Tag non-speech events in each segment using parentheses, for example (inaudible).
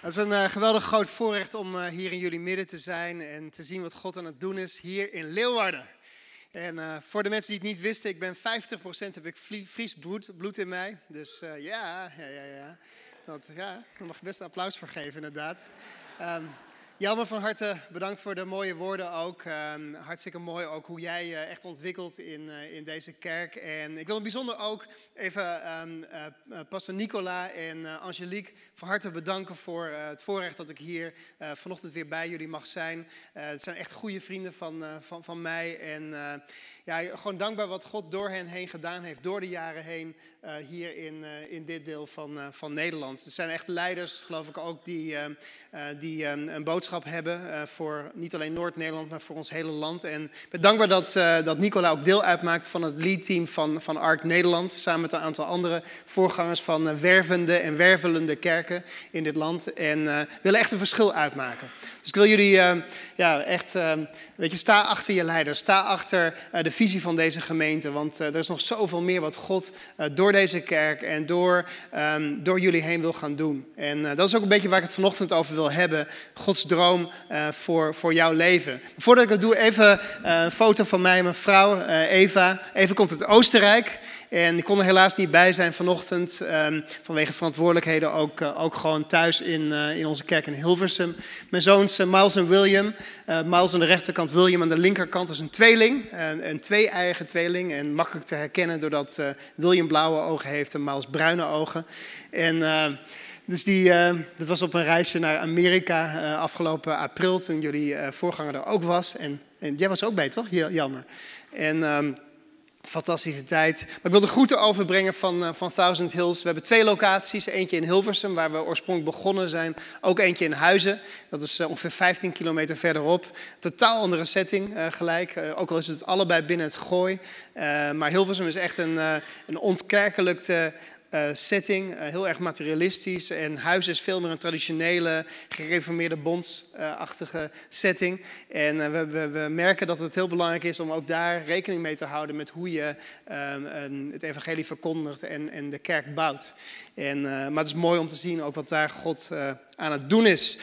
Het is een uh, geweldig groot voorrecht om uh, hier in jullie midden te zijn en te zien wat God aan het doen is hier in Leeuwarden. En uh, voor de mensen die het niet wisten, ik ben 50% heb ik Fries bloed, bloed in mij. Dus ja, ja, ja, ja. Dat, ja, daar mag je best een applaus voor geven inderdaad. Um, Jelmer, van harte bedankt voor de mooie woorden ook. Uh, hartstikke mooi ook hoe jij je echt ontwikkelt in, uh, in deze kerk. En ik wil bijzonder ook even um, uh, pastor Nicola en Angelique van harte bedanken voor het voorrecht dat ik hier vanochtend weer bij jullie mag zijn. het zijn echt goede vrienden van, van, van mij. En ja, gewoon dankbaar wat God door hen heen gedaan heeft, door de jaren heen, uh, hier in, uh, in dit deel van, uh, van Nederland. Er zijn echt leiders, geloof ik ook, die, die een boodschap hebben voor niet alleen Noord-Nederland, maar voor ons hele land. En ik ben dankbaar dat, dat Nicola ook deel uitmaakt van het leadteam van, van ARC Nederland, samen met een aantal andere voorgangers van wervende en wervelende kerken in dit land. En willen echt een verschil uitmaken. Dus ik wil jullie ja, echt, weet je, sta achter je leiders, sta achter de visie van deze gemeente, want er is nog zoveel meer wat God door door deze kerk en door, um, door jullie heen wil gaan doen. En dat is ook een beetje waar ik het vanochtend over wil hebben. Gods droom voor, voor jouw leven. Voordat ik dat doe, even een foto van mij en mijn vrouw Eva. Eva komt uit Oostenrijk. En ik kon er helaas niet bij zijn vanochtend, um, vanwege verantwoordelijkheden ook, uh, ook gewoon thuis in, uh, in onze kerk in Hilversum. Mijn zoons uh, Miles en William, Miles aan de rechterkant, William aan de linkerkant, is een tweeling, een twee-eigen tweeling. En makkelijk te herkennen doordat William blauwe ogen heeft en Miles bruine ogen. En... Dus die, dat was op een reisje naar Amerika afgelopen april, toen jullie voorganger er ook was. En, en jij was ook bij, toch? Jammer. En um, Fantastische tijd. Maar ik wil de groeten overbrengen van, uh, van Thousand Hills. We hebben twee locaties. Eentje in Hilversum, waar we oorspronkelijk begonnen zijn. Ook eentje in Huizen. Dat is uh, ongeveer 15 kilometer verderop. Totaal andere setting uh, gelijk. ook al is het allebei binnen het gooi. maar Hilversum is echt een, een ontkerkelijkte uh, setting, uh, heel erg materialistisch. En huis is veel meer een traditionele, gereformeerde bondsachtige setting. En uh, we, we, we, merken dat het heel belangrijk is om ook daar rekening mee te houden met hoe je ehm, het evangelie verkondigt en, en de kerk bouwt. En, maar het is mooi om te zien ook wat daar God aan het doen is.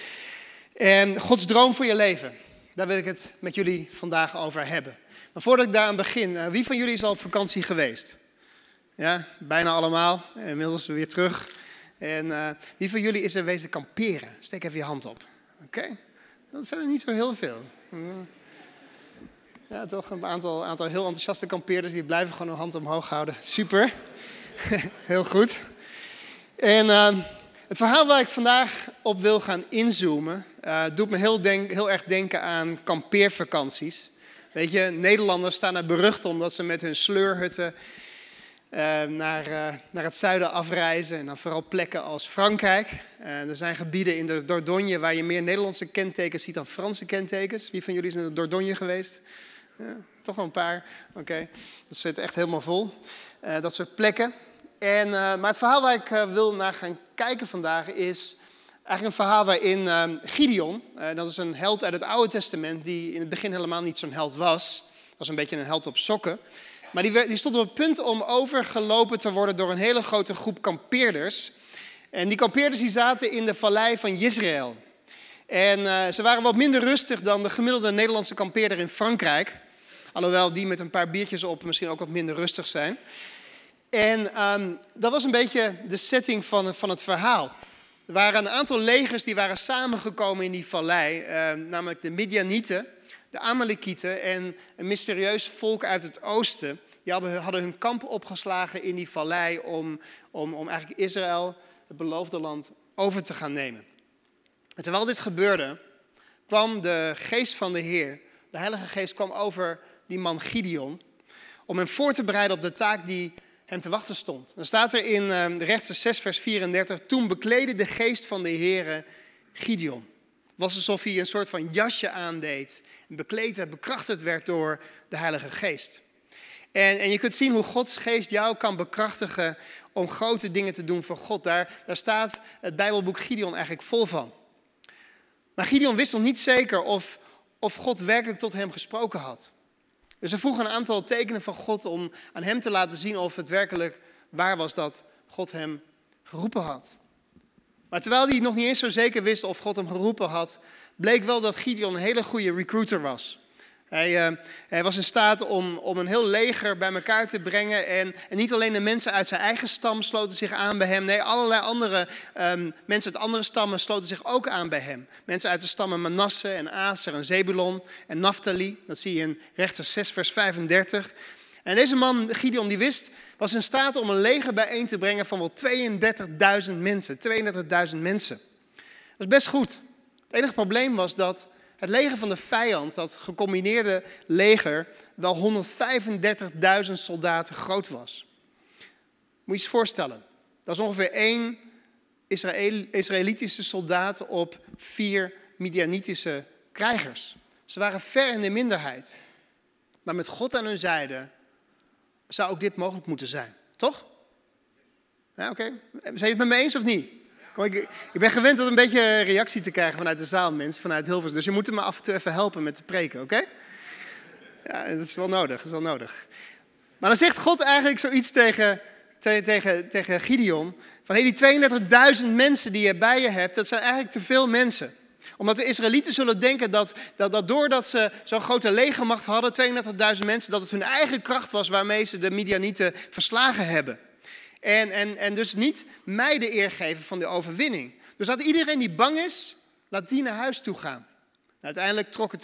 En Gods droom voor je leven, daar wil ik het met jullie vandaag over hebben. Maar voordat ik daar aan begin, wie van jullie is al op vakantie geweest? Ja, bijna allemaal. Inmiddels weer terug. En uh, wie van jullie is er wezen kamperen? Steek even je hand op. Oké? Dat zijn er niet zo heel veel. Ja, toch een aantal, aantal heel enthousiaste kampeerders die blijven gewoon hun hand omhoog houden. Super. (laughs) heel goed. En uh, het verhaal waar ik vandaag op wil gaan inzoomen, uh, doet me heel, denk, heel erg denken aan kampeervakanties. Weet je, Nederlanders staan er berucht omdat ze met hun sleurhutten naar, uh, naar het zuiden afreizen. En dan vooral plekken als Frankrijk. Uh, er zijn gebieden in de Dordogne waar je meer Nederlandse kentekens ziet dan Franse kentekens. Wie van jullie is in de Dordogne geweest? Ja, toch wel een paar. Oké, dat zit echt helemaal vol. Eh, dat soort plekken. En, maar het verhaal waar ik wil naar gaan kijken vandaag is eigenlijk een verhaal waarin Gideon, dat is een held uit het Oude Testament, die in het begin helemaal niet zo'n held was. Was een beetje een held op sokken. Maar die, die stond op het punt om overgelopen te worden door een hele grote groep kampeerders. En die kampeerders die zaten in de vallei van Israël. En uh, ze waren wat minder rustig dan de gemiddelde Nederlandse kampeerder in Frankrijk. Alhoewel die met een paar biertjes op misschien ook wat minder rustig zijn. En um, dat was een beetje de setting van, van het verhaal. Er waren een aantal legers die waren samengekomen in die vallei, uh, namelijk de Midianieten, de Amalekieten en een mysterieus volk uit het oosten. Die hadden hun kamp opgeslagen in die vallei om, om, om eigenlijk Israël, het beloofde land, over te gaan nemen. En terwijl dit gebeurde, kwam de geest van de Heer, de Heilige Geest, kwam over die man Gideon. Om hem voor te bereiden op de taak die hem te wachten stond. Dan staat er in uh, rechter 6, vers 34. Toen bekleedde de geest van de Heer Gideon. Was alsof hij een soort van jasje aandeed. Bekleed werd, bekrachtigd werd door de Heilige Geest. En, en je kunt zien hoe Gods geest jou kan bekrachtigen om grote dingen te doen voor God. Daar, daar staat het Bijbelboek Gideon eigenlijk vol van. Maar Gideon wist nog niet zeker of, of God werkelijk tot hem gesproken had. Dus hij vroeg een aantal tekenen van God om aan hem te laten zien of het werkelijk waar was dat God hem geroepen had. Maar terwijl hij nog niet eens zo zeker wist of God hem geroepen had, bleek wel dat Gideon een hele goede recruiter was. Hij, uh, hij, was in staat om, om een heel leger bij elkaar te brengen. En, niet alleen de mensen uit zijn eigen stam sloten zich aan bij hem. Nee, allerlei andere um, mensen uit andere stammen sloten zich ook aan bij hem. Mensen uit de stammen Manasse en Aser en Zebulon en Naphtali. Dat zie je in rechter 6 vers 35. En deze man, Gideon, die wist, was in staat om een leger bijeen te brengen van wel 32.000 mensen. 32.000 mensen. Dat is best goed. Het enige probleem was dat het leger van de vijand, dat gecombineerde leger, wel 135.000 soldaten groot was. Moet je je voorstellen. Dat is ongeveer één Israël, Israëlitische soldaat op vier Midianitische krijgers. Ze waren ver in de minderheid. Maar met God aan hun zijde zou ook dit mogelijk moeten zijn. Toch? Ja, oké. Zijn je het met me eens of niet? ik, ik, ben gewend om een beetje reactie te krijgen vanuit de zaal, mensen, vanuit Hilvers. Dus je moet me af en toe even helpen met te preken, oké? Ja, dat is wel nodig, dat is wel nodig. Maar dan zegt God eigenlijk zoiets tegen, tegen, tegen Gideon. Van hey, die 32.000 mensen die je bij je hebt, dat zijn eigenlijk te veel mensen omdat de Israëlieten zullen denken dat, dat, dat doordat ze zo'n grote legermacht hadden, 32.000 mensen, dat het hun eigen kracht was waarmee ze de Midianieten verslagen hebben. En, en, en dus niet mij de eer geven van de overwinning. Dus laat iedereen die bang is, laat die naar huis toe gaan. Uiteindelijk trokken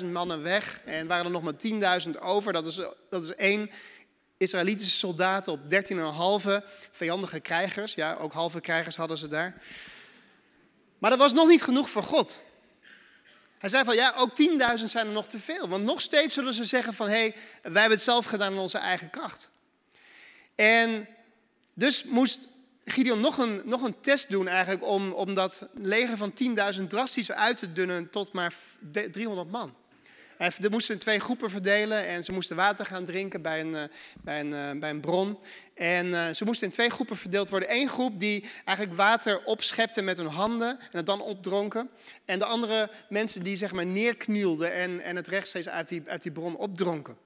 22.000 mannen weg en waren er nog maar 10.000 over. Dat is, dat is één Israëlitische soldaat op 13,5 vijandige krijgers. Ja, ook halve krijgers hadden ze daar. Maar dat was nog niet genoeg voor God. Hij zei van ja, ook 10.000 zijn er nog te veel. Want nog steeds zullen ze zeggen van hé, hey, wij hebben het zelf gedaan in onze eigen kracht. En dus moest Gideon nog een, nog een test doen eigenlijk om, om dat leger van 10.000 drastisch uit te dunnen tot maar 300 man. Hij moesten in twee groepen verdelen en ze moesten water gaan drinken bij een, eh, bij een, eh, bij een bron. En eh, ze moesten in twee groepen verdeeld worden. Eén groep die eigenlijk water opschepte met hun handen en het dan opdronken. En de andere mensen die zeg maar neerknielden en, en het rechtstreeks uit die, uit die bron opdronken.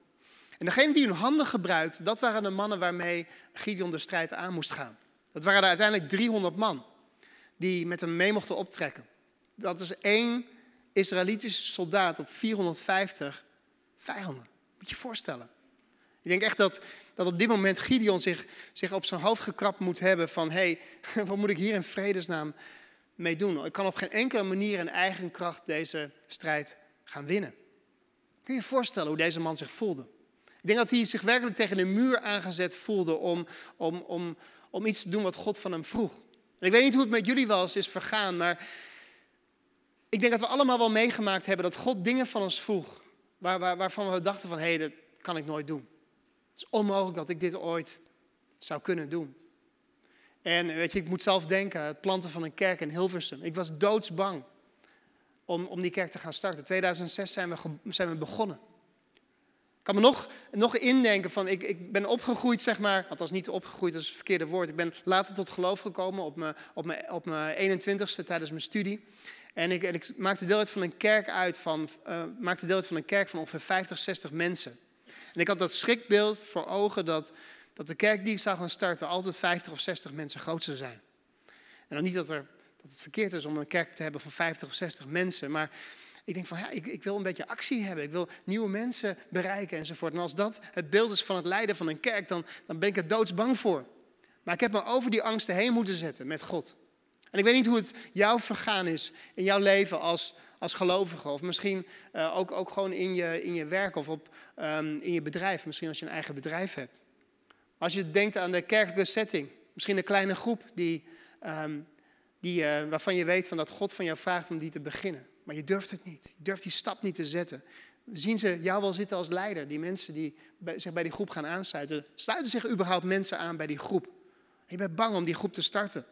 En degene die hun handen gebruikte, dat waren de mannen waarmee Gideon de strijd aan moest gaan. Dat waren er uiteindelijk 300 man die met hem mee mochten optrekken. Dat is één Israëlitische soldaat op 450 vijanden. Moet je je voorstellen. Ik denk echt dat, dat op dit moment Gideon zich, zich op zijn hoofd gekrapt moet hebben van... hé, hey, (laughs) wat moet ik hier in vredesnaam mee doen? Ik kan op geen enkele manier in eigen kracht deze strijd gaan winnen. Kun je je voorstellen hoe deze man zich voelde? Ik denk dat hij zich werkelijk tegen de muur aangezet voelde om, om, om, om iets te doen wat God van hem vroeg. En ik weet niet hoe het met jullie eens is vergaan, maar ik denk dat we allemaal wel meegemaakt hebben dat God dingen van ons vroeg. Waar, waar, waarvan we dachten van, hé, hey, dat kan ik nooit doen. Het is onmogelijk dat ik dit ooit zou kunnen doen. En weet je, ik moet zelf denken, het planten van een kerk in Hilversum. Ik was doodsbang om, om die kerk te gaan starten. In 2006 zijn we, zijn we begonnen. Ik kan me nog, nog indenken van, ik, ik ben opgegroeid, zeg maar, althans niet opgegroeid, dat is het verkeerde woord. Ik ben later tot geloof gekomen op mijn, op mijn, op mijn 21ste tijdens mijn studie. En ik, en ik maakte deel uit van een kerk uit van, uh, maakte deel uit van een kerk van ongeveer 50, 60 mensen. En ik had dat schrikbeeld voor ogen dat, dat de kerk die ik zou gaan starten altijd 50 of 60 mensen groot zou zijn. En dan niet dat, er, dat het verkeerd is om een kerk te hebben van 50 of 60 mensen, maar ik denk van ja, ik, ik wil een beetje actie hebben. Ik wil nieuwe mensen bereiken enzovoort. En als dat het beeld is van het leiden van een kerk, dan, dan ben ik er doodsbang voor. Maar ik heb me over die angsten heen moeten zetten met God. En ik weet niet hoe het jou vergaan is in jouw leven als, als gelovige. Of misschien uh, ook, ook gewoon in je, in je werk of op, um, in je bedrijf. Misschien als je een eigen bedrijf hebt. Als je denkt aan de kerkelijke setting. Misschien een kleine groep die, um, die, uh, waarvan je weet van dat God van jou vraagt om die te beginnen. Maar je durft het niet. Je durft die stap niet te zetten. Zien ze jou wel zitten als leider? Die mensen die zich bij die groep gaan aansluiten. Sluiten zich überhaupt mensen aan bij die groep? Je bent bang om die groep te starten.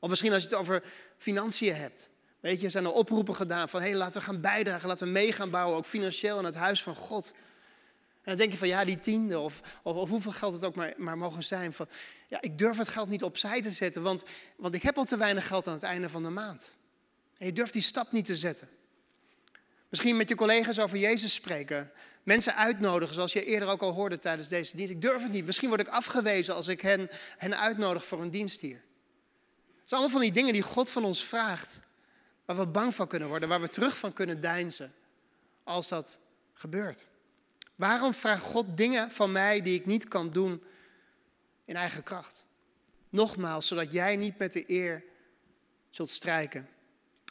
Of misschien als je het over financiën hebt. Weet je, zijn er oproepen gedaan van hé, hey, laten we gaan bijdragen, laten we mee gaan bouwen, ook financieel in het huis van God. En dan denk je van ja, die tiende of, of, of hoeveel geld het ook maar, maar mogen zijn. Van, ja, ik durf het geld niet opzij te zetten, want, want ik heb al te weinig geld aan het einde van de maand. En je durft die stap niet te zetten. Misschien met je collega's over Jezus spreken. Mensen uitnodigen, zoals je eerder ook al hoorde tijdens deze dienst. Ik durf het niet. Misschien word ik afgewezen als ik hen, hen uitnodig voor een dienst hier. zijn allemaal van die dingen die God van ons vraagt. Waar we bang van kunnen worden, waar we terug van kunnen deinzen. Als dat gebeurt. Waarom vraagt God dingen van mij die ik niet kan doen in eigen kracht? Nogmaals, zodat jij niet met de eer zult strijken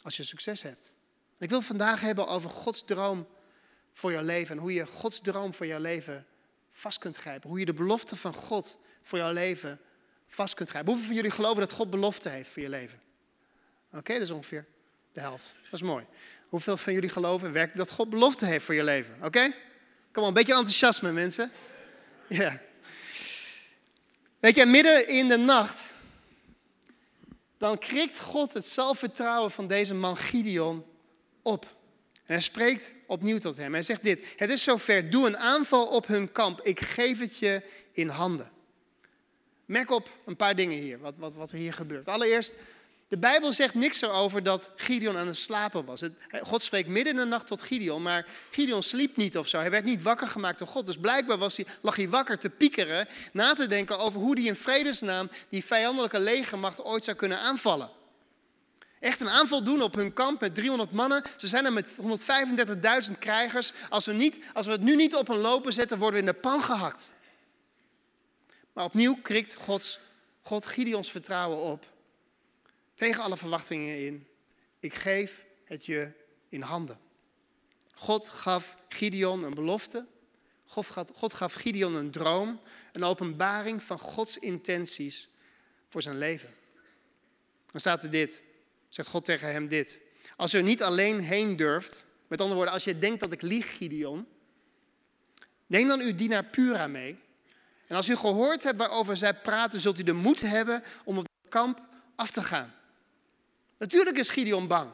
als je succes hebt. ik wil vandaag hebben over Gods droom voor jouw leven en hoe je Gods droom voor jouw leven vast kunt grijpen. Hoe je de belofte van God voor jouw leven vast kunt grijpen. Hoeveel van jullie geloven dat God belofte heeft voor je leven? Oké, dat is ongeveer de helft. Dat is mooi. Hoeveel van jullie geloven werkelijk dat God belofte heeft voor je leven? Oké? Kom op, een beetje enthousiasme mensen. Ja. Weet je, midden in de nacht, dan krikt God het zelfvertrouwen van deze man Gideon op. En hij spreekt opnieuw tot hem. Hij zegt dit: Het is zover, doe een aanval op hun kamp. Ik geef het je in handen. Merk op een paar dingen hier, wat, wat, wat er hier gebeurt. Allereerst, de Bijbel zegt niks erover dat Gideon aan het slapen was. God spreekt midden in de nacht tot Gideon, maar Gideon sliep niet of zo. Hij werd niet wakker gemaakt door God. Dus blijkbaar was hij, lag hij wakker te piekeren, na te denken over hoe hij in vredesnaam die vijandelijke legermacht ooit zou kunnen aanvallen. Echt een aanval doen op hun kamp met 300 mannen. Ze zijn er met 135.000 krijgers. Als we, niet, als we het nu niet op een lopen zetten, worden we in de pan gehakt. Maar opnieuw krikt Gods, God Gideons vertrouwen op. Tegen alle verwachtingen in. Ik geef het je in handen. God gaf Gideon een belofte. God gaf Gideon een droom. Een openbaring van Gods intenties voor zijn leven. Dan staat er dit. Zegt God tegen hem dit. Als er niet alleen heen durft. Met andere woorden, als je denkt dat ik lieg, Gideon. Neem dan uw dienaar Pura mee. En als u gehoord hebt waarover zij praten, zult u de moed hebben om op het kamp af te gaan. Natuurlijk is Gideon bang.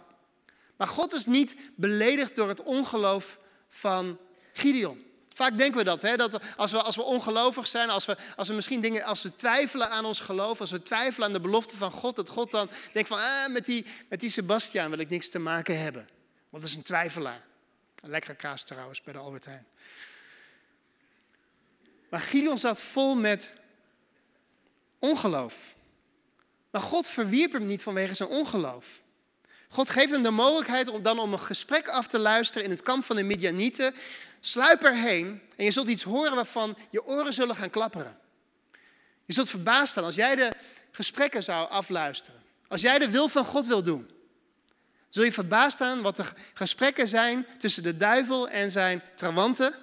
Maar God is niet beledigd door het ongeloof van Gideon. Vaak denken we dat, hè? dat als, we, als we ongelovig zijn, als we, als we misschien dingen, als we twijfelen aan ons geloof, als we twijfelen aan de belofte van God, dat God dan denkt van, ah, met die, met die Sebastiaan wil ik niks te maken hebben. Want dat is een twijfelaar. Een lekkere kaas trouwens bij de Albert Heijn. Maar Gideon zat vol met ongeloof. Maar God verwierp hem niet vanwege zijn ongeloof. God geeft hem de mogelijkheid om dan om een gesprek af te luisteren in het kamp van de Midianieten. Sluip erheen en je zult iets horen waarvan je oren zullen gaan klapperen. Je zult verbaasd staan als jij de gesprekken zou afluisteren. Als jij de wil van God wil doen. Zul je verbaasd staan wat de gesprekken zijn tussen de duivel en zijn trawanten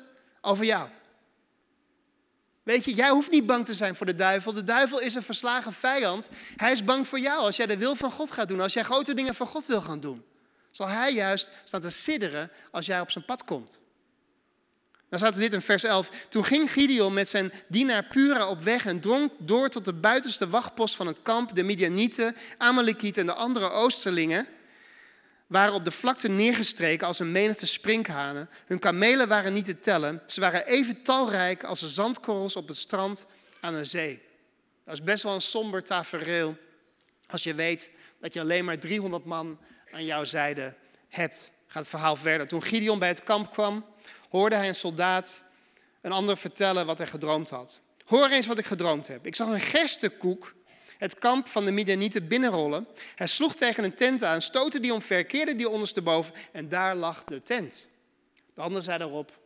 over jou. Weet je, jij hoeft niet bang te zijn voor de duivel. De duivel is een verslagen vijand. Hij is bang voor jou als jij de wil van God gaat doen. Als jij grote dingen voor God wil gaan doen. Zal hij juist staan te sidderen als jij op zijn pad komt. Dan staat er dit in vers 11. Toen ging Gideon met zijn dienaar Pura op weg en drong door tot de buitenste wachtpost van het kamp. De Midianieten, Amalekieten en de andere Oosterlingen waren op de vlakte neergestreken als een menigte sprinkhanen. Hun kamelen waren niet te tellen. Ze waren even talrijk als de zandkorrels op het strand aan een zee. Dat is best wel een somber tafereel als je weet dat je alleen maar 300 man aan jouw zijde hebt. Gaat het verhaal verder. Toen Gideon bij het kamp kwam, hoorde hij een soldaat een ander vertellen wat hij gedroomd had. Hoor eens wat ik gedroomd heb. Ik zag een gerstekoek het kamp van de Midianieten binnenrollen. Hij sloeg tegen een tent aan, stootte die omver, keerde die ondersteboven en daar lag de tent. De ander zei daarop,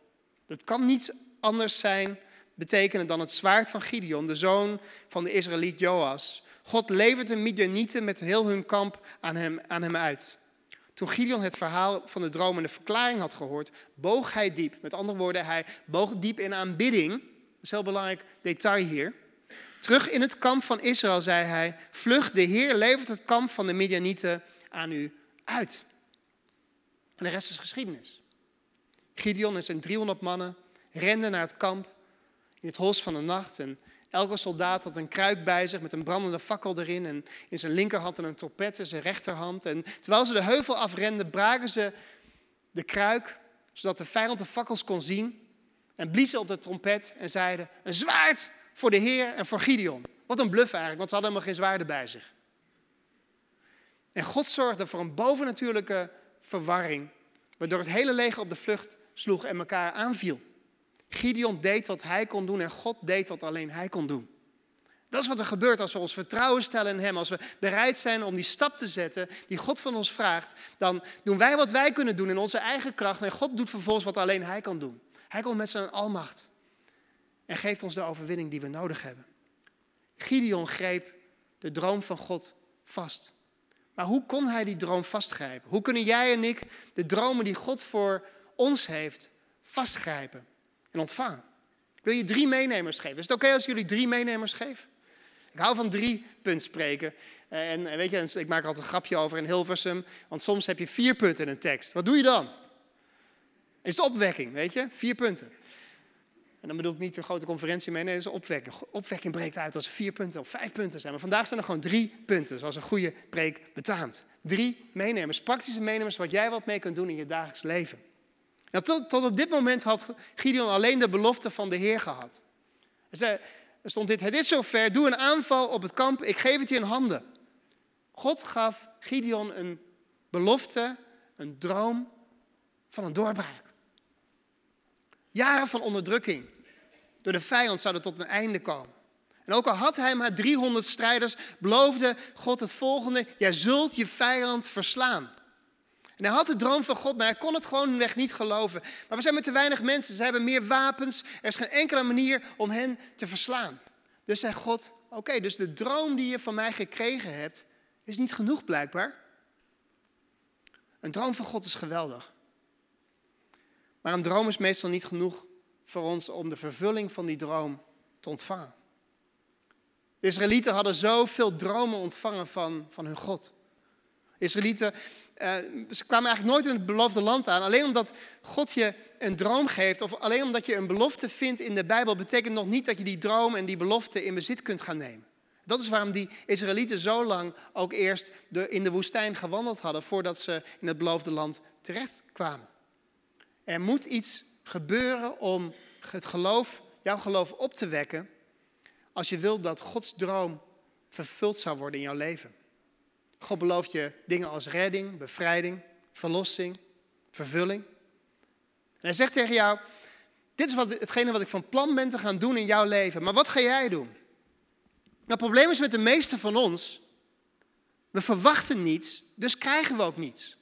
dat kan niets anders zijn, betekenen dan het zwaard van Gideon, de zoon van de Israëliet Joas. God levert de Midianieten met heel hun kamp aan hem, aan hem uit. Toen Gideon het verhaal van de droom en de verklaring had gehoord, boog hij diep. Met andere woorden, hij boog diep in aanbidding. Dat is een heel belangrijk detail hier. Terug in het kamp van Israël zei hij: Vlug, de Heer levert het kamp van de Midianieten aan u uit. En de rest is geschiedenis. Gideon en zijn 300 mannen renden naar het kamp in het hols van de nacht. En elke soldaat had een kruik bij zich met een brandende fakkel erin. En in zijn linkerhand een trompet in zijn rechterhand. En terwijl ze de heuvel afrenden, braken ze de kruik, zodat de vijand de fakkels kon zien. En bliezen op de trompet en zeiden: Een zwaard! Voor de Heer en voor Gideon. Wat een bluff eigenlijk, want ze hadden helemaal geen zwaarden bij zich. En God zorgde voor een bovennatuurlijke verwarring, waardoor het hele leger op de vlucht sloeg en elkaar aanviel. Gideon deed wat hij kon doen en God deed wat alleen hij kon doen. Dat is wat er gebeurt als we ons vertrouwen stellen in Hem. Als we bereid zijn om die stap te zetten die God van ons vraagt, dan doen wij wat wij kunnen doen in onze eigen kracht. En God doet vervolgens wat alleen Hij kan doen. Hij komt met zijn almacht en geeft ons de overwinning die we nodig hebben. Gideon greep de droom van God vast. Maar hoe kon hij die droom vastgrijpen? Hoe kunnen jij en ik de dromen die God voor ons heeft vastgrijpen en ontvangen? Ik wil je drie meenemers geven. Is het oké als jullie drie meenemers geven? Ik hou van drie punt spreken. En, weet je, ik maak altijd een grapje over in Hilversum. Want soms heb je vier punten in een tekst. Wat doe je dan? Is het opwekking, weet je? Vier punten. En dan bedoel ik niet de grote conferentie mee, nee, dat is opwekking. Opwekking breekt uit als er vier punten of vijf punten zijn. Maar vandaag zijn er gewoon drie punten, zoals een goede preek betaamt. Drie meenemers, praktische meenemers, wat jij wat mee kunt doen in je dagelijks leven. Nou, tot, tot op dit moment had Gideon alleen de belofte van de Heer gehad. Er stond dit, het is zover, doe een aanval op het kamp, ik geef het je in handen. God gaf Gideon een belofte, een droom van een doorbraak. Jaren van onderdrukking door de vijand zouden tot een einde komen. En ook al had hij maar 300 strijders, beloofde God het volgende: Jij zult je vijand verslaan. En hij had de droom van God, maar hij kon het gewoon niet geloven. Maar we zijn met te weinig mensen, ze hebben meer wapens. Er is geen enkele manier om hen te verslaan. Dus zei God: Oké, dus de droom die je van mij gekregen hebt, is niet genoeg blijkbaar. Een droom van God is geweldig. Maar een droom is meestal niet genoeg voor ons om de vervulling van die droom te ontvangen. De Israëlieten hadden zoveel dromen ontvangen van, van hun God. De Israëlieten, eh, ze kwamen eigenlijk nooit in het beloofde land aan. Alleen omdat God je een droom geeft, of alleen omdat je een belofte vindt in de Bijbel, betekent nog niet dat je die droom en die belofte in bezit kunt gaan nemen. Dat is waarom die Israëlieten zo lang ook eerst de, in de woestijn gewandeld hadden, voordat ze in het beloofde land terecht kwamen. Er moet iets gebeuren om het geloof, jouw geloof op te wekken. Als je wilt dat Gods droom vervuld zou worden in jouw leven. God belooft je dingen als redding, bevrijding, verlossing, vervulling. En hij zegt tegen jou, dit is wat, hetgene wat ik van plan ben te gaan doen in jouw leven. Maar wat ga jij doen? Nou, het probleem is met de meeste van ons, we verwachten niets, dus krijgen we ook niets.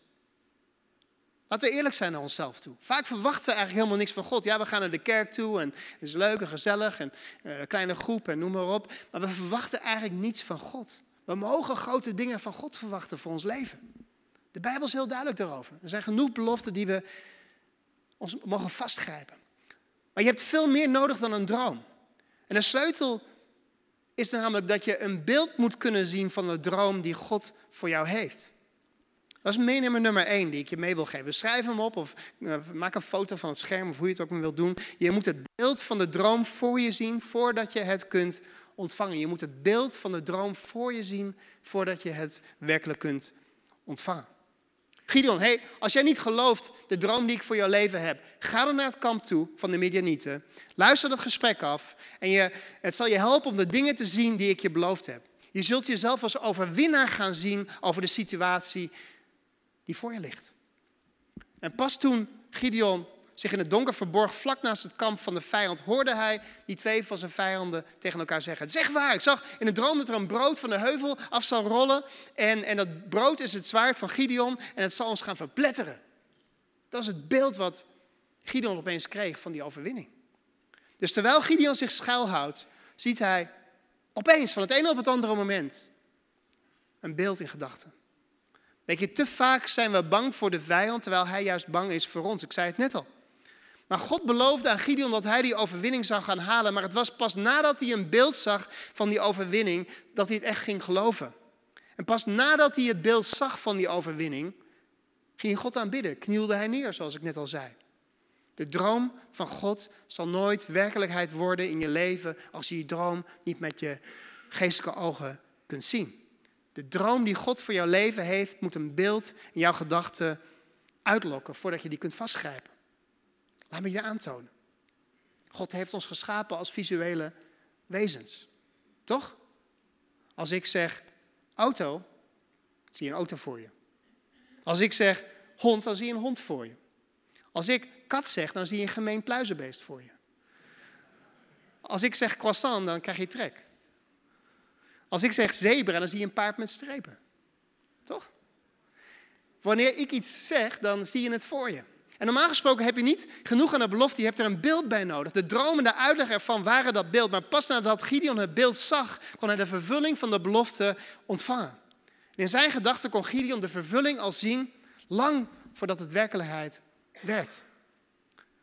Laten we eerlijk zijn naar onszelf toe. Vaak verwachten we eigenlijk helemaal niks van God. Ja, we gaan naar de kerk toe en het is leuk en gezellig en uh, kleine groep en noem maar op. Maar we verwachten eigenlijk niets van God. We mogen grote dingen van God verwachten voor ons leven. De Bijbel is heel duidelijk daarover. Er zijn genoeg beloften die we ons mogen vastgrijpen. Maar je hebt veel meer nodig dan een droom. En de sleutel is namelijk dat je een beeld moet kunnen zien van de droom die God voor jou heeft. Dat is meenemer nummer één die ik je mee wil geven. Schrijf hem op of uh, maak een foto van het scherm of hoe je het ook maar wilt doen. Je moet het beeld van de droom voor je zien voordat je het kunt ontvangen. Je moet het beeld van de droom voor je zien voordat je het werkelijk kunt ontvangen. Gideon, hey, als jij niet gelooft de droom die ik voor jouw leven heb, ga dan naar het kamp toe van de Midianieten. Luister dat gesprek af en je, het zal je helpen om de dingen te zien die ik je beloofd heb. Je zult jezelf als overwinnaar gaan zien over de situatie voor je ligt. En pas toen Gideon zich in het donker verborg, vlak naast het kamp van de vijand, hoorde hij die twee van zijn vijanden tegen elkaar zeggen: Zeg waar, ik zag in de droom dat er een brood van de heuvel af zal rollen. En, en dat brood is het zwaard van Gideon en het zal ons gaan verpletteren. Dat is het beeld wat Gideon opeens kreeg van die overwinning. Dus terwijl Gideon zich schuilhoudt, ziet hij opeens van het ene op het andere moment een beeld in gedachten. Weet je, te vaak zijn we bang voor de vijand, terwijl hij juist bang is voor ons. Ik zei het net al. Maar God beloofde aan Gideon dat hij die overwinning zou gaan halen. Maar het was pas nadat hij een beeld zag van die overwinning, dat hij het echt ging geloven. En pas nadat hij het beeld zag van die overwinning, ging God aanbidden. Knielde hij neer, zoals ik net al zei. De droom van God zal nooit werkelijkheid worden in je leven als je die droom niet met je geestelijke ogen kunt zien. De droom die God voor jouw leven heeft, moet een beeld in jouw gedachten uitlokken voordat je die kunt vastgrijpen. Laat me je aantonen. God heeft ons geschapen als visuele wezens. Toch? Als ik zeg auto, zie je een auto voor je. Als ik zeg hond, dan zie je een hond voor je. Als ik kat zeg, dan zie je een gemeen pluizenbeest voor je. Als ik zeg croissant, dan krijg je trek. Als ik zeg zebra, dan zie je een paard met strepen. Toch? Wanneer ik iets zeg, dan zie je het voor je. En normaal gesproken heb je niet genoeg aan de belofte, je hebt er een beeld bij nodig. De droom en de uitleg ervan waren dat beeld. Maar pas nadat Gideon het beeld zag, kon hij de vervulling van de belofte ontvangen. in zijn gedachten kon Gideon de vervulling al zien, lang voordat het werkelijkheid werd.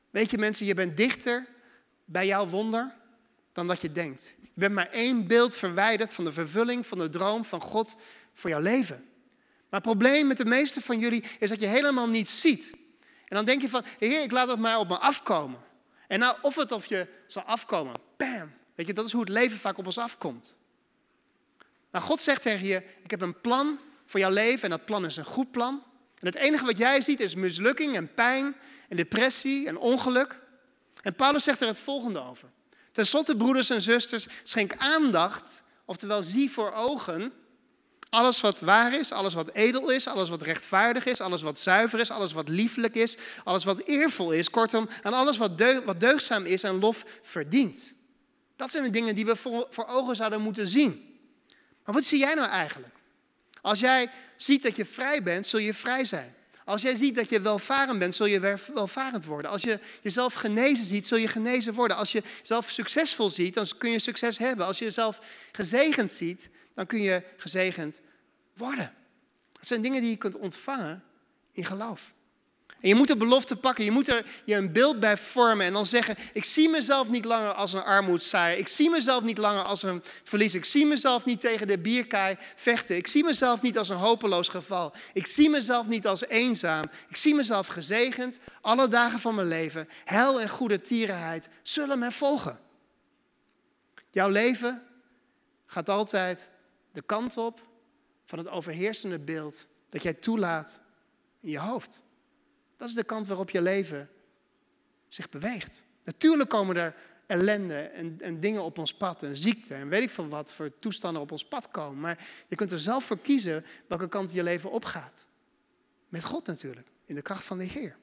Weet je mensen, je bent dichter bij jouw wonder dan dat je denkt. Je bent maar één beeld verwijderd van de vervulling van de droom van God voor jouw leven. Maar het probleem met de meeste van jullie is dat je helemaal niet ziet. En dan denk je van, heer, ik laat het maar op me afkomen. En nou, of het op je zal afkomen, bam. Weet je, dat is hoe het leven vaak op ons afkomt. Nou, God zegt tegen je, ik heb een plan voor jouw leven en dat plan is een goed plan. En het enige wat jij ziet is mislukking en pijn en depressie en ongeluk. En Paulus zegt er het volgende over. Ten slotte, broeders en zusters, schenk aandacht, oftewel zie voor ogen, alles wat waar is, alles wat edel is, alles wat rechtvaardig is, alles wat zuiver is, alles wat lieflijk is, alles wat eervol is, kortom, aan alles wat, deug, wat deugdzaam is en lof verdient. Dat zijn de dingen die we voor, voor ogen zouden moeten zien. Maar wat zie jij nou eigenlijk? Als jij ziet dat je vrij bent, zul je vrij zijn. Als jij ziet dat je welvarend bent, zul je welvarend worden. Als je jezelf genezen ziet, zul je genezen worden. Als je jezelf succesvol ziet, dan kun je succes hebben. Als je jezelf gezegend ziet, dan kun je gezegend worden. Dat zijn dingen die je kunt ontvangen in geloof. En je moet de belofte pakken, je moet er je een beeld bij vormen en dan zeggen, ik zie mezelf niet langer als een armoedzaaier, ik zie mezelf niet langer als een verliezer, ik zie mezelf niet tegen de bierkaai vechten, ik zie mezelf niet als een hopeloos geval, ik zie mezelf niet als eenzaam, ik zie mezelf gezegend, alle dagen van mijn leven, hel en goede tierenheid zullen mij volgen. Jouw leven gaat altijd de kant op van het overheersende beeld dat jij toelaat in je hoofd. Dat is de kant waarop je leven zich beweegt. Natuurlijk komen er ellende en, en, dingen op ons pad en ziekte en weet ik veel wat voor toestanden op ons pad komen. Maar je kunt er zelf voor kiezen welke kant je leven opgaat. Met God natuurlijk, in de kracht van de Heer.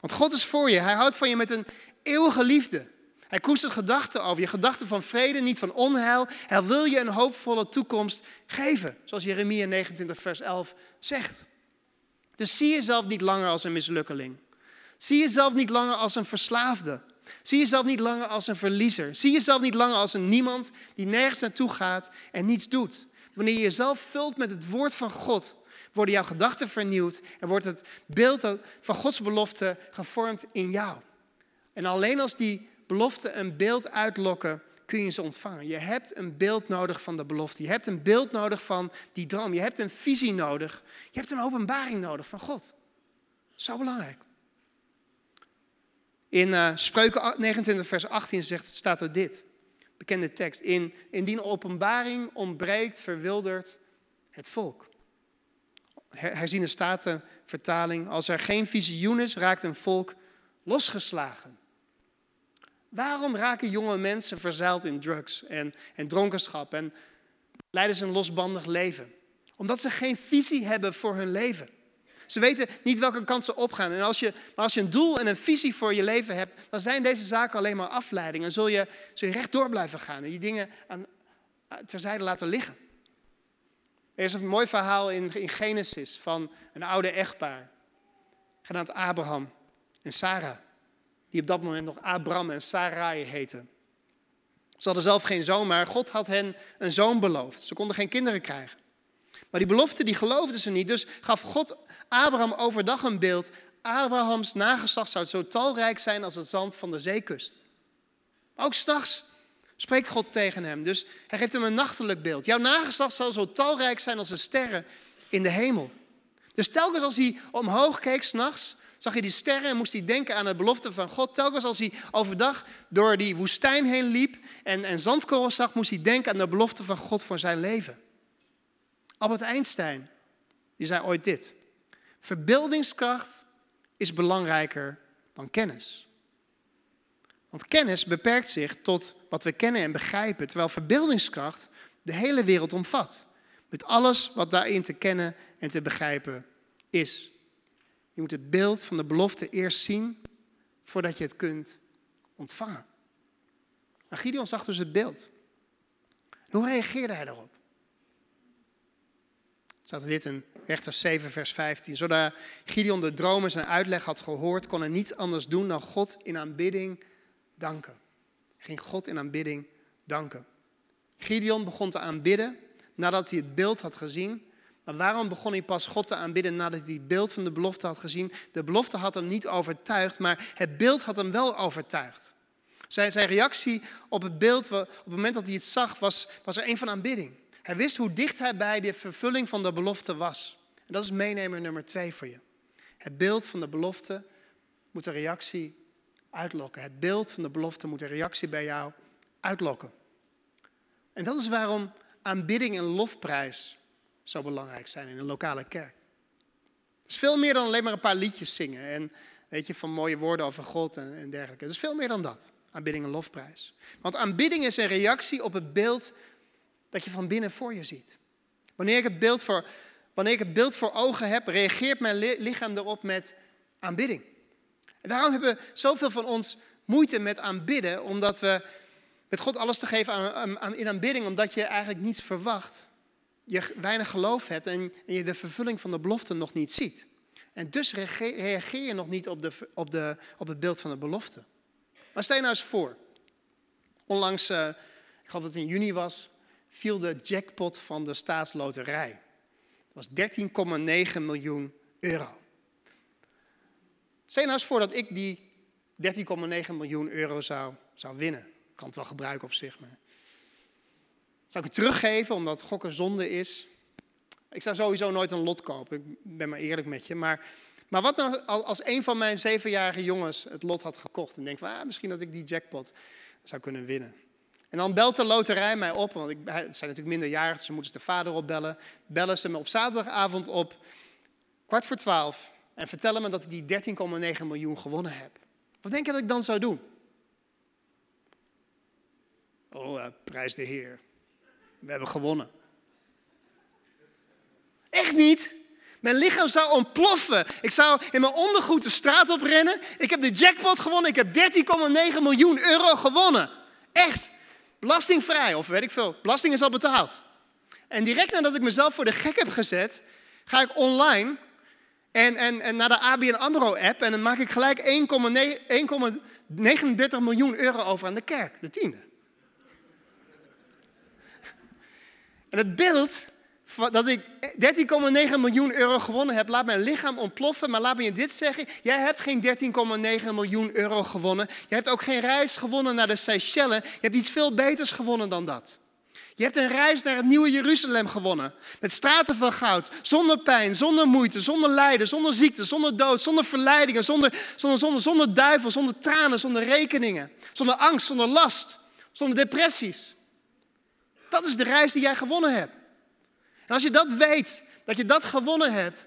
Want God is voor je, Hij houdt van je met een eeuwige liefde. Hij koestert gedachten over je, gedachten van vrede, niet van onheil. Hij wil je een hoopvolle toekomst geven, zoals Jeremia 29, vers 11 zegt. Dus zie jezelf niet langer als een mislukkeling. Zie jezelf niet langer als een verslaafde. Zie jezelf niet langer als een verliezer. Zie jezelf niet langer als een niemand die nergens naartoe gaat en niets doet. Wanneer je jezelf vult met het woord van God, worden jouw gedachten vernieuwd en wordt het beeld van Gods belofte gevormd in jou. En alleen als die beloften een beeld uitlokken, kun je ze ontvangen. Je hebt een beeld nodig van de belofte. Je hebt een beeld nodig van die droom. Je hebt een visie nodig. Je hebt een openbaring nodig van God. Zo belangrijk. In uh, Spreuken 29, vers 18 zegt, staat er dit. Bekende tekst. In, indien openbaring ontbreekt, verwildert het volk. Herziene statenvertaling. Als er geen visioen is, raakt een volk losgeslagen. Waarom raken jonge mensen verzeild in drugs en, en dronkenschap en leiden ze een losbandig leven? Omdat ze geen visie hebben voor hun leven. Ze weten niet welke kant ze opgaan. En als je, maar als je een doel en een visie voor je leven hebt, dan zijn deze zaken alleen maar afleiding. En zul je, zul je rechtdoor blijven gaan en die dingen aan, terzijde laten liggen. Er is een mooi verhaal in, in Genesis van een oude echtpaar, genaamd Abraham en Sarah die op dat moment nog Abram en Sarai heten. Ze hadden zelf geen zoon, maar God had hen een zoon beloofd. Ze konden geen kinderen krijgen. Maar die belofte die geloofden ze niet, dus gaf God Abraham overdag een beeld. Abrahams nageslacht zou zo talrijk zijn als het zand van de zeekust. Maar ook s'nachts spreekt God tegen hem, dus hij geeft hem een nachtelijk beeld. Jouw nageslacht zal zo talrijk zijn als de sterren in de hemel. Dus telkens als hij omhoog keek s'nachts, zag hij die sterren en moest hij denken aan de belofte van God. Telkens als hij overdag door die woestijn heen liep en, en zandkorrels zag, moest hij denken aan de belofte van God voor zijn leven. Albert Einstein, die zei ooit dit. Verbeeldingskracht is belangrijker dan kennis. Want kennis beperkt zich tot wat we kennen en begrijpen, terwijl verbeeldingskracht de hele wereld omvat. Met alles wat daarin te kennen en te begrijpen is. Je moet het beeld van de belofte eerst zien voordat je het kunt ontvangen. Nou, Gideon zag dus het beeld. hoe reageerde hij daarop? staat dit in Rechters 7, vers 15. Zodra Gideon de dromen zijn uitleg had gehoord, kon hij niets anders doen dan God in aanbidding danken. Ging God in aanbidding danken. Gideon begon te aanbidden nadat hij het beeld had gezien. Maar waarom begon hij pas God te aanbidden nadat hij het beeld van de belofte had gezien? De belofte had hem niet overtuigd, maar het beeld had hem wel overtuigd. Zijn, zijn reactie op het beeld, op het moment dat hij het zag, was, was er een van aanbidding. Hij wist hoe dicht hij bij de vervulling van de belofte was. En dat is meenemer nummer twee voor je. Het beeld van de belofte moet een reactie uitlokken. Het beeld van de belofte moet een reactie bij jou uitlokken. En dat is waarom aanbidding en lofprijs zo belangrijk zijn in een lokale kerk. Het is veel meer dan alleen maar een paar liedjes zingen en weet je, van mooie woorden over God en, en dergelijke. Het is veel meer dan dat, aanbidding en lofprijs. Want aanbidding is een reactie op het beeld dat je van binnen voor je ziet. Wanneer ik het beeld voor, wanneer ik het beeld voor ogen heb, reageert mijn lichaam erop met aanbidding. En daarom hebben zoveel van ons moeite met aanbidden, omdat we met God alles te geven aan, aan, in aanbidding, omdat je eigenlijk niets verwacht. Je weinig geloof hebt en, je de vervulling van de belofte nog niet ziet. En dus reageer je nog niet op, de, op, de, op het beeld van de belofte. Maar stel je nou eens voor. Onlangs, uh, ik geloof dat het in juni was, viel de jackpot van de staatsloterij. Dat was 13,9 miljoen euro. Stel je nou eens voor dat ik die 13,9 miljoen euro zou, zou winnen. Ik kan het wel gebruiken op zich, maar... Zou ik het teruggeven omdat gokken zonde is? Ik zou sowieso nooit een lot kopen, ik ben maar eerlijk met je. Maar, maar wat nou als een van mijn zevenjarige jongens het lot had gekocht en denkt van ah, misschien dat ik die jackpot zou kunnen winnen. En dan belt de loterij mij op, want ik, het zijn natuurlijk minderjarig, dus ze moeten de vader opbellen. Bellen ze me op zaterdagavond op, kwart voor twaalf, en vertellen me dat ik die 13,9 miljoen gewonnen heb. Wat denk je dat ik dan zou doen? Oh, uh, prijs de Heer. We hebben gewonnen. Echt niet. Mijn lichaam zou ontploffen. Ik zou in mijn ondergoed de straat op rennen. Ik heb de jackpot gewonnen. Ik heb 13,9 miljoen euro gewonnen. Echt. Belastingvrij, of weet ik veel. Belasting is al betaald. En direct nadat ik mezelf voor de gek heb gezet, ga ik online en, en, en naar de ABN AMRO-app en dan maak ik gelijk 1,39 miljoen euro over aan de kerk, de tiende. En het beeld dat ik 13,9 miljoen euro gewonnen heb, laat mijn lichaam ontploffen. Maar laat me je dit zeggen, jij hebt geen 13,9 miljoen euro gewonnen. Je hebt ook geen reis gewonnen naar de Seychelles. Je hebt iets veel beters gewonnen dan dat. Je hebt een reis naar het nieuwe Jeruzalem gewonnen. Met straten van goud, zonder pijn, zonder moeite, zonder lijden, zonder ziekte, zonder dood, zonder verleidingen, zonder, zonder, zonder, zonder duivel, zonder tranen, zonder rekeningen, zonder angst, zonder last, zonder depressies. Dat is de reis die jij gewonnen hebt. En als je dat weet, dat je dat gewonnen hebt,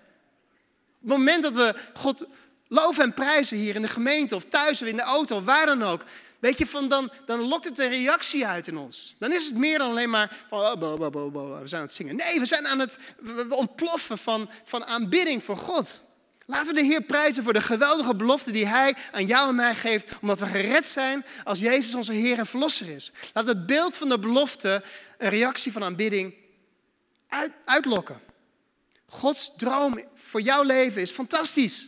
op het moment dat we God loven en prijzen hier in de gemeente of thuis of in de auto, waar dan ook, weet je, van dan, dan lokt het een reactie uit in ons. Dan is het meer dan alleen maar van, oh, bo, bo, bo, we zijn aan het zingen. Nee, we zijn aan het we ontploffen van, van aanbidding voor God. Laten we de Heer prijzen voor de geweldige belofte die Hij aan jou en mij geeft, omdat we gered zijn als Jezus onze Heer en Verlosser is. Laat het beeld van de belofte een reactie van aanbidding uit, uitlokken. Gods droom voor jouw leven is fantastisch.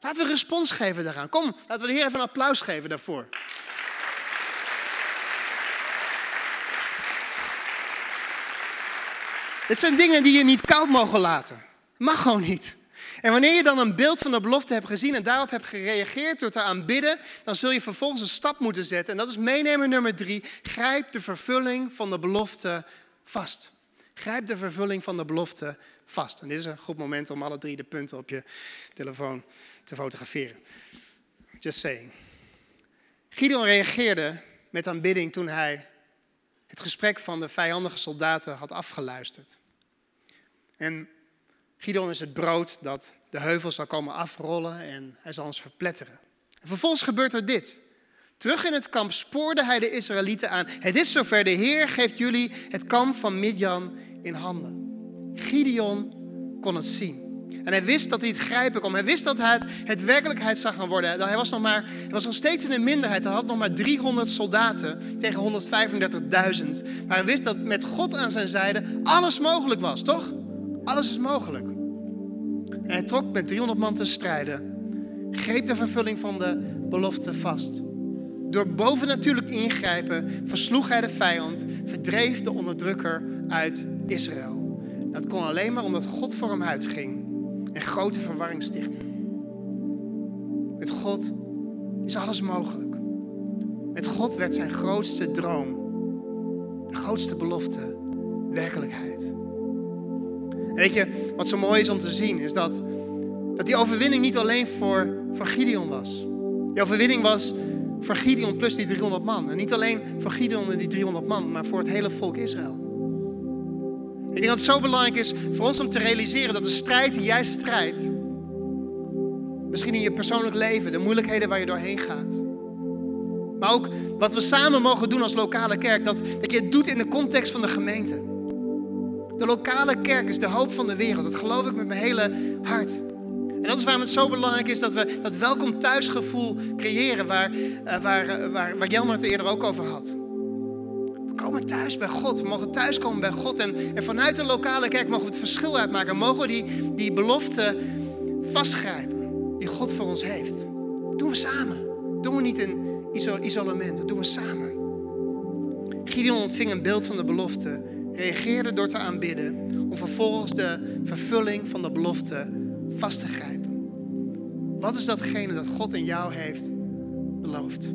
Laten we respons geven daaraan. Kom, laten we de Heer even een applaus geven daarvoor. Dit zijn dingen die je niet koud mogen laten. Mag gewoon niet. En wanneer je dan een beeld van de belofte hebt gezien en daarop hebt gereageerd door te aanbidden, dan zul je vervolgens een stap moeten zetten. En dat is meenemer nummer drie. Grijp de vervulling van de belofte vast. Grijp de vervulling van de belofte vast. En dit is een goed moment om alle drie de punten op je telefoon te fotograferen. Just saying. Gideon reageerde met aanbidding toen hij het gesprek van de vijandige soldaten had afgeluisterd. En Gideon is het brood dat de heuvel zal komen afrollen en hij zal ons verpletteren. En vervolgens gebeurt er dit. Terug in het kamp spoorde hij de Israëlieten aan. Het is zover, de Heer geeft jullie het kamp van Midjan in handen. Gideon kon het zien. En hij wist dat hij het grijpen kon. Hij wist dat hij het, het werkelijkheid zou gaan worden. Hij was, nog maar, hij was nog steeds in een minderheid. Hij had nog maar 300 soldaten tegen 135.000. Maar hij wist dat met God aan zijn zijde alles mogelijk was, toch? Alles is mogelijk. Hij trok met 300 man te strijden, greep de vervulling van de belofte vast. Door bovennatuurlijk ingrijpen versloeg hij de vijand, verdreef de onderdrukker uit Israël. Dat kon alleen maar omdat God voor hem uitging en grote verwarring stichtte. Met God is alles mogelijk. Met God werd zijn grootste droom, de grootste belofte, werkelijkheid. Weet je, wat zo mooi is om te zien, is dat, dat die overwinning niet alleen voor, voor Gideon was. Die overwinning was voor Gideon plus die 300 man. En niet alleen voor Gideon en die 300 man, maar voor het hele volk Israël. Ik denk dat het zo belangrijk is voor ons om te realiseren dat de strijd die jij strijdt, misschien in je persoonlijk leven, de moeilijkheden waar je doorheen gaat, maar ook wat we samen mogen doen als lokale kerk, dat, dat je het doet in de context van de gemeente. De lokale kerk is de hoop van de wereld. Dat geloof ik met mijn hele hart. En dat is waarom het zo belangrijk is dat we dat welkom thuisgevoel creëren, waar, uh, waar, uh, waar, waar Jelmer het eerder ook over had. We komen thuis bij God, we mogen thuiskomen bij God. En, en vanuit de lokale kerk mogen we het verschil uitmaken. Mogen we die, die belofte vastgrijpen die God voor ons heeft. Dat doen we samen. Dat doen we niet in isolement, dat doen we samen. Gideon ontving een beeld van de belofte, reageerde door te aanbidden, om vervolgens de vervulling van de belofte vast te grijpen. Wat is datgene dat God in jou heeft beloofd?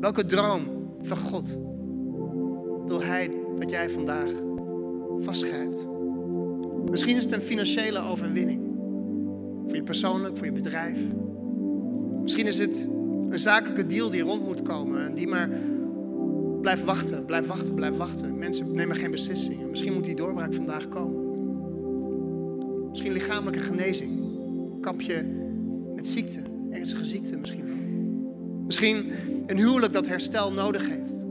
Welke droom van God wil Hij dat jij vandaag vastgrijpt? Misschien is het een financiële overwinning. Voor je persoonlijk, voor je bedrijf. Misschien is het een zakelijke deal die rond moet komen en die maar blijft wachten, blijft wachten, blijft wachten. Mensen nemen geen beslissingen. Misschien moet die doorbraak vandaag komen. Misschien lichamelijke genezing. Kamp je met ziekte, ernstige ziekte misschien wel. Misschien een huwelijk dat herstel nodig heeft.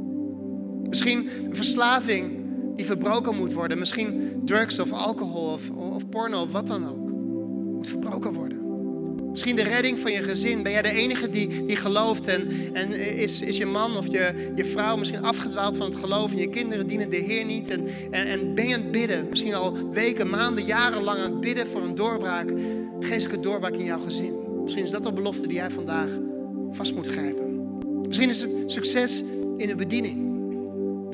Misschien een verslaving die verbroken moet worden. Misschien drugs of alcohol of, of porno of wat dan ook. Moet verbroken worden. Misschien de redding van je gezin. Ben jij de enige die, die gelooft en, en is, is je man of je, je vrouw misschien afgedwaald van het geloof en je kinderen dienen de Heer niet. En, en, en ben je aan het bidden, misschien al weken, maanden, jarenlang aan het bidden voor een doorbraak, geestelijke doorbraak in jouw gezin. Misschien is dat de belofte die jij vandaag vast moet grijpen. Misschien is het succes in de bediening.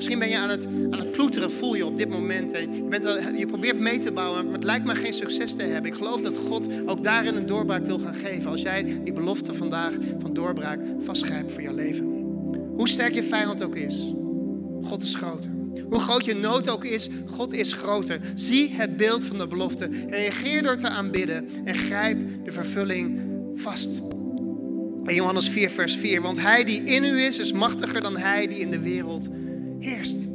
Misschien ben je aan het, aan het ploeteren, voel je op dit moment. En je, bent, je probeert mee te bouwen, maar het lijkt maar geen succes te hebben. Ik geloof dat God ook daarin een doorbraak wil gaan geven. Als jij die belofte vandaag van doorbraak vastgrijpt voor jouw leven. Hoe sterk je vijand ook is, God is groter. Hoe groot je nood ook is, God is groter. Zie het beeld van de belofte. Reageer door te aanbidden en grijp de vervulling vast. In Johannes 4, vers 4. Want hij die in u is, is machtiger dan hij die in de wereld heerst.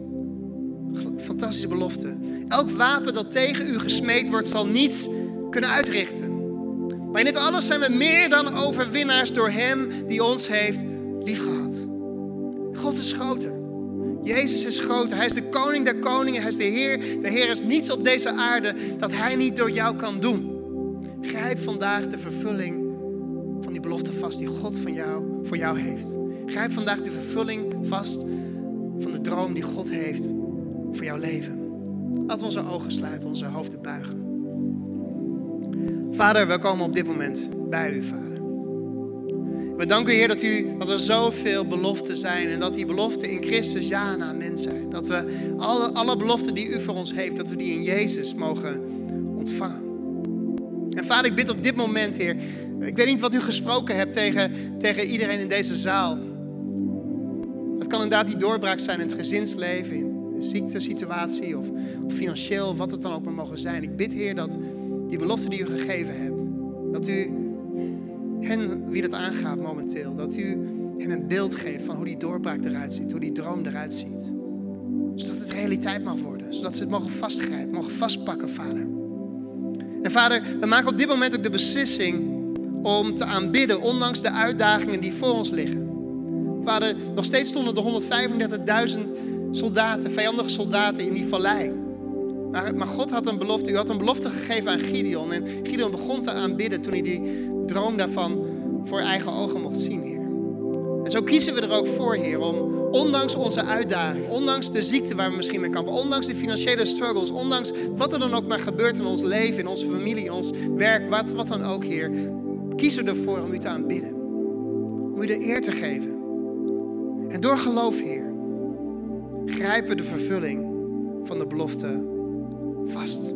Fantastische belofte. Elk wapen dat tegen u gesmeed wordt, zal niets kunnen uitrichten. Maar in dit alles zijn we meer dan overwinnaars door Hem die ons heeft liefgehad. God is groter. Jezus is groter. Hij is de koning der koningen. Hij is de Heer. De Heer is niets op deze aarde dat Hij niet door jou kan doen. Grijp vandaag de vervulling van die belofte vast die God van jou, voor jou heeft. Grijp vandaag de vervulling vast van de droom die God heeft voor jouw leven. Laten we onze ogen sluiten, onze hoofden buigen. Vader, we komen op dit moment bij u, Vader. We danken u, Heer, dat, u, dat er zoveel beloften zijn en dat die beloften in Christus ja en amen zijn. Dat we alle, alle beloften die u voor ons heeft, dat we die in Jezus mogen ontvangen. En Vader, ik bid op dit moment, Heer, ik weet niet wat u gesproken hebt tegen, tegen iedereen in deze zaal. Het kan inderdaad die doorbraak zijn in het gezinsleven, in een ziektesituatie of, of financieel, wat het dan ook maar mogen zijn. Ik bid, Heer, dat die belofte die u gegeven hebt, dat u hen, wie dat aangaat momenteel, dat u hen een beeld geeft van hoe die doorbraak eruit ziet, hoe die droom eruit ziet. Zodat het realiteit mag worden, zodat ze het mogen vastgrijpen, mogen vastpakken, Vader. En Vader, we maken op dit moment ook de beslissing om te aanbidden, ondanks de uitdagingen die voor ons liggen waren nog steeds stonden de 135.000 soldaten, vijandige soldaten in die vallei. Maar, God had een belofte. U had een belofte gegeven aan Gideon. En Gideon begon te aanbidden toen hij die droom daarvan voor eigen ogen mocht zien, Heer. En zo kiezen we er ook voor, Heer, om ondanks onze uitdaging, ondanks de ziekte waar we misschien mee kampen, ondanks de financiële struggles, ondanks wat er dan ook maar gebeurt in ons leven, in onze familie, ons werk, wat, wat dan ook, Heer, kiezen we ervoor om U te aanbidden. Om U de eer te geven. En door geloof, Heer, grijpen we de vervulling van de belofte vast.